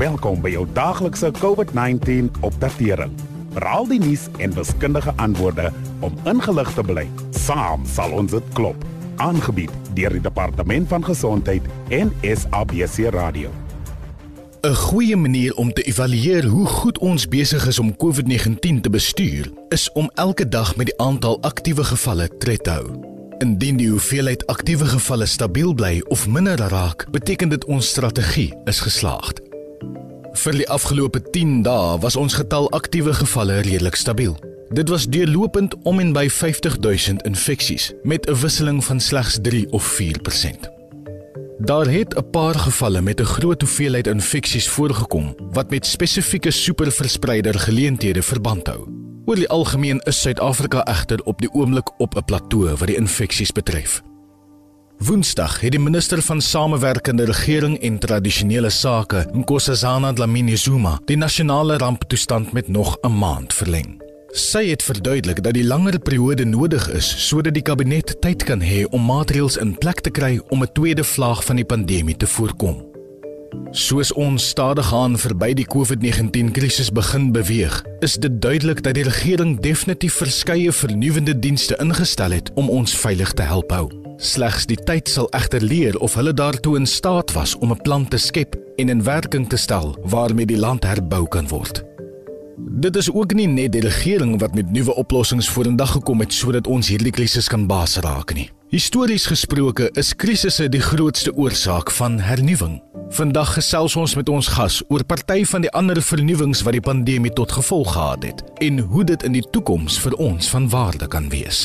Welkom by jou daaglikse COVID-19 opdatering. Veral die nuus en wiskundige antwoorde om ingelig te bly. Saam sal ons dit klop. Aangebied deur die Departement van Gesondheid en SABC Radio. 'n Goeie manier om te evalueer hoe goed ons besig is om COVID-19 te bestuur, is om elke dag met die aantal aktiewe gevalle tred te hou. Indien die hoeveelheid aktiewe gevalle stabiel bly of minder raak, beteken dit ons strategie is geslaagd. Vir die afgelope 10 dae was ons getal aktiewe gevalle redelik stabiel. Dit was deurlopend om en by 50000 infeksies met 'n wisseling van slegs 3 of 4%. Daar het 'n paar gevalle met 'n groot hoeveelheid infeksies voorgekom wat met spesifieke superverspreider geleenthede verband hou. Oor die algemeen is Suid-Afrika egter op die oomblik op 'n plateau wat die infeksies betref. Woensdag het die minister van Samewerkende Regering en Tradisionele Sake, Nkosazana Dlamini-Zuma, die nasionale ramptoestand met nog 'n maand verleng. Sy het verduidelik dat die langer periode nodig is sodat die kabinet tyd kan hê om maatreëls in plek te kry om 'n tweede vlaag van die pandemie te voorkom. Soos ons stadig aan verby die COVID-19 krisis begin beweeg, is dit duidelik dat die regering definitief verskeie vernuwende dienste ingestel het om ons veilig te help hou. Slegs die tyd sal egter leer of hulle daartoe in staat was om 'n plan te skep en in werking te stel waarmee die land herbou kan word. Dit is ook nie net die regering wat met nuwe oplossings vorendag gekom het sodat ons hierdie krisis kan baas raak nie. Histories gesproke is krisisse die grootste oorsaak van hernuwing. Vandag gesels ons met ons gas oor party van die ander vernuwings wat die pandemie tot gevolg gehad het en hoe dit in die toekoms vir ons van waarde kan wees.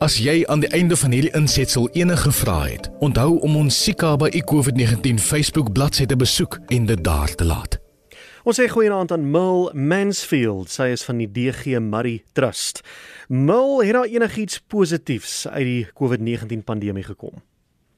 As jy aan die einde van hierdie insetsel enige vrae het, onthou om ons Sikaba COVID-19 Facebook bladsy te besoek en dit daar te laat. Ons sê goeienaand aan Mil Mansfield. Sy is van die DG Murray Trust. Mil, het daar enigiets positiefs uit die COVID-19 pandemie gekom?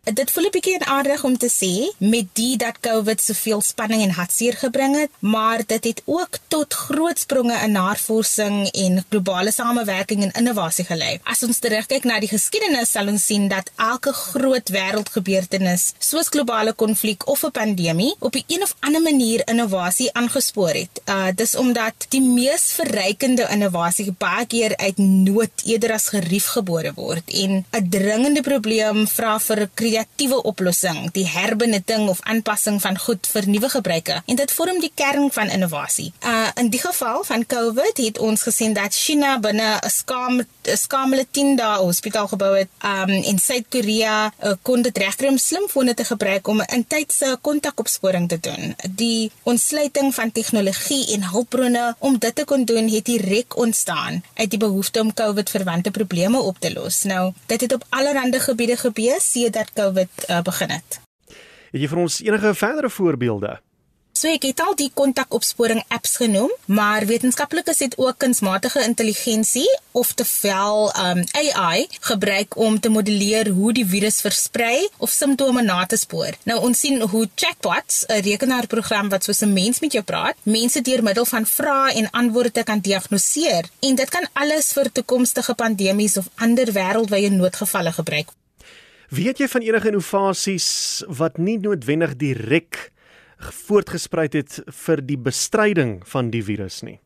Dit voel 'n bietjie aardig om te sê met die dat COVID soveel spanning en hartseer gebring het, maar dit het ook tot groot spronge in navorsing en globale samewerking en innovasie gelei. As ons terugkyk na die geskiedenis, sal ons sien dat elke groot wêreldgebeurtenis, soos globale konflik of 'n pandemie, op 'n of ander manier innovasie aangespoor het. Uh dis omdat die mees verrykende innovasie baie keer uit nood eerder as gerief gebore word en 'n dringende probleem vra vir 'n kreatiewe oplossing, die herbenutting of aanpassing van goed vir nuwe gebruike en dit vorm die kern van innovasie. Uh in die geval van COVID het ons gesien dat China binne 'n skaam 'n skamele 10 dae hospitaal gebou het. Um in Suid-Korea uh, kon dit regkry om slimfone te gebruik om 'n intydse kontakopsporing te doen. Die ontsluiting van tegnologie en hulpbronne om dit te kon doen het direk ontstaan uit die behoefte om COVID-verwante probleme op te los. Nou, dit het op allerlei gebiede gebeur sedert COVID uh, begin het. Het jy vir ons enige verdere voorbeelde? So ek het al die kontakopsporing apps genoem, maar wetenskaplikes het ook kunsmatige intelligensie of tevel um AI gebruik om te modelleer hoe die virus versprei of simptome na te spoor. Nou ons sien hoe chatbots, 'n rekenaarprogram wat soos 'n mens met jou praat, mense deur middel van vrae en antwoorde kan diagnoseer en dit kan alles vir toekomstige pandemies of ander wêreldwye noodgevalle gebruik. Weet jy van enige innovasies wat nie noodwendig direk voortgespruit het vir die bestryding van die virus nie?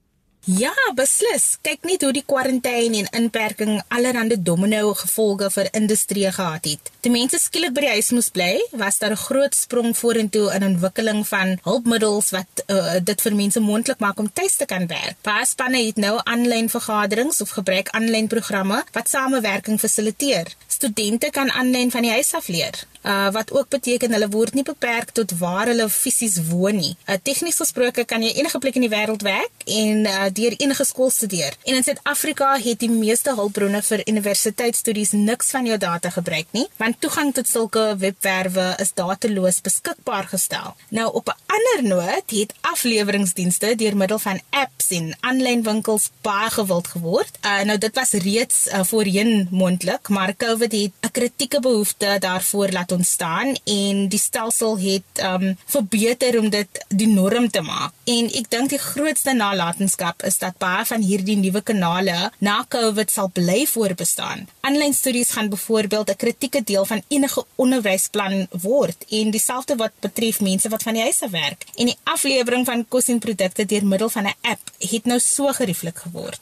Ja, beslis. Kyk net hoe die kwarantyne en inperking allerlei domino gevolge vir industrie gehad het. Die mense skielik by die huis moes bly, was daar 'n groot sprong vorentoe in ontwikkeling van hulpmiddels wat uh, dit vir mense moontlik maak om tuis te kan werk. Baie spanne het nou aanlyn vergaderings of gebruik aanlyn programme wat samewerking fasiliteer. Studente kan aanlyn van die huis af leer. Uh, wat ook beteken hulle word nie beperk tot waar hulle fisies woon nie. Uh, Tegnies gesproke kan jy enige plek in die wêreld werk en uh, deur enige skool studeer. En in Suid-Afrika het die meeste hulpbronne vir universiteitsstudies niks van jou data gebruik nie, want toegang tot sulke webwerwe is dateloos beskikbaar gestel. Nou op 'n ander noot het afleweringsdienste deur middel van apps en aanlyn winkels baie gewild geword. Uh, nou dit was reeds uh, voorheen moontlik, maar COVID het 'n kritieke behoefte daarvoor laat ontstaan en die stelsel het um verbeter om dit die norm te maak. En ek dink die grootste nalatenskap is dat baie van hierdie nuwe kanale na COVID sal bly voorbestaan. Aanlyn studies gaan byvoorbeeld 'n kritieke deel van enige onderwysplan word en dieselfde wat betref mense wat van die huis af werk. En die aflewering van kos en produkte deur middel van 'n app het nou so gerieflik geword.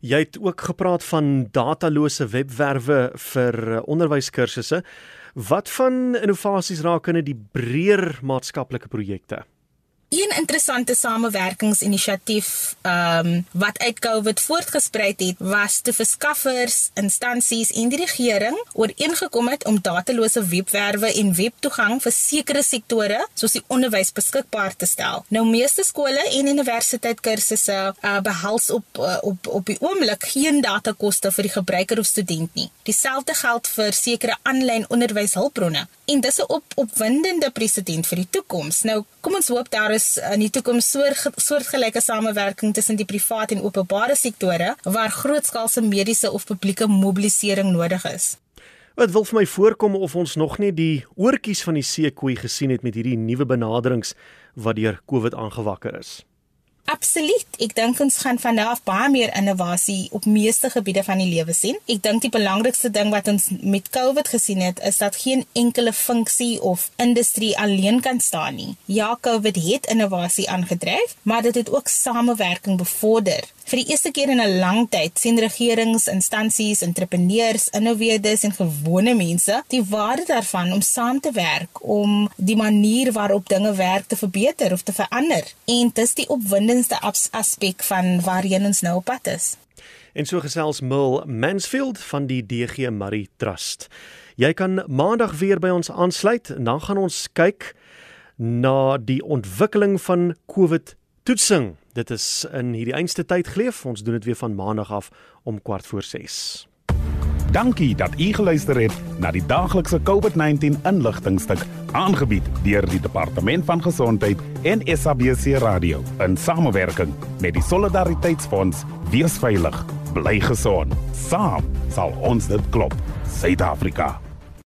Jy het ook gepraat van datalose webwerwe vir onderwyskursusse. Wat van innovasies raak in die breër maatskaplike projekte? Een interessante samewerkingsinisiatief ehm um, wat uit COVID voortgespruit het, was te verskaffers, instansies en die regering ooreengekom het om datalose webwerwe en webtoegang vir sekere sektore soos die onderwys beskikbaar te stel. Nou meeste skole en universiteitskursusse uh, behels op uh, op op die oomblik geen datakoste vir die gebruiker of student nie. Dieselfde geld vir sekere aanlyn onderwyshulpbronne. En dis 'n op opwindende presedent vir die toekoms. Nou, kom ons hoop daar is in die toekoms soort soortgelyke samewerking tussen die privaat en openbare sektore waar grootskaalse mediese of publieke mobilisering nodig is. Wat wil vir my voorkom of ons nog nie die oortjies van die seekoei gesien het met hierdie nuwe benaderings wat deur COVID aangewakker is. Absoluut. Ek dink ons gaan van nou af baie meer innovasie op meeste gebiede van die lewe sien. Ek dink die belangrikste ding wat ons met COVID gesien het, is dat geen enkele funksie of industrie alleen kan staan nie. Ja, COVID het innovasie aangedryf, maar dit het ook samewerking bevorder. Vir die eerste keer in 'n lang tyd sien regerings, instansies, entrepreneurs, innoveerders en gewone mense die waarde daarvan om saam te werk om die manier waarop dinge werk te verbeter of te verander. En dis die opwindendste aspek van waarheen ons nou op pad is. En so gesels Mil Mansfield van die DG Marie Trust. Jy kan maandag weer by ons aansluit en dan gaan ons kyk na die ontwikkeling van COVID toetsing. Dit is in hierdie einste tyd geleef. Ons doen dit weer van maandag af om kwart voor 6. Dankie dat u geluister het na die daaglikse COVID-19 inligtingstuk aangebied deur die Departement van Gesondheid en SABC Radio in samewerking met die Solidariteitsfonds. Wees veilig, bly gesond. Saam sal ons dit klop. Suid-Afrika.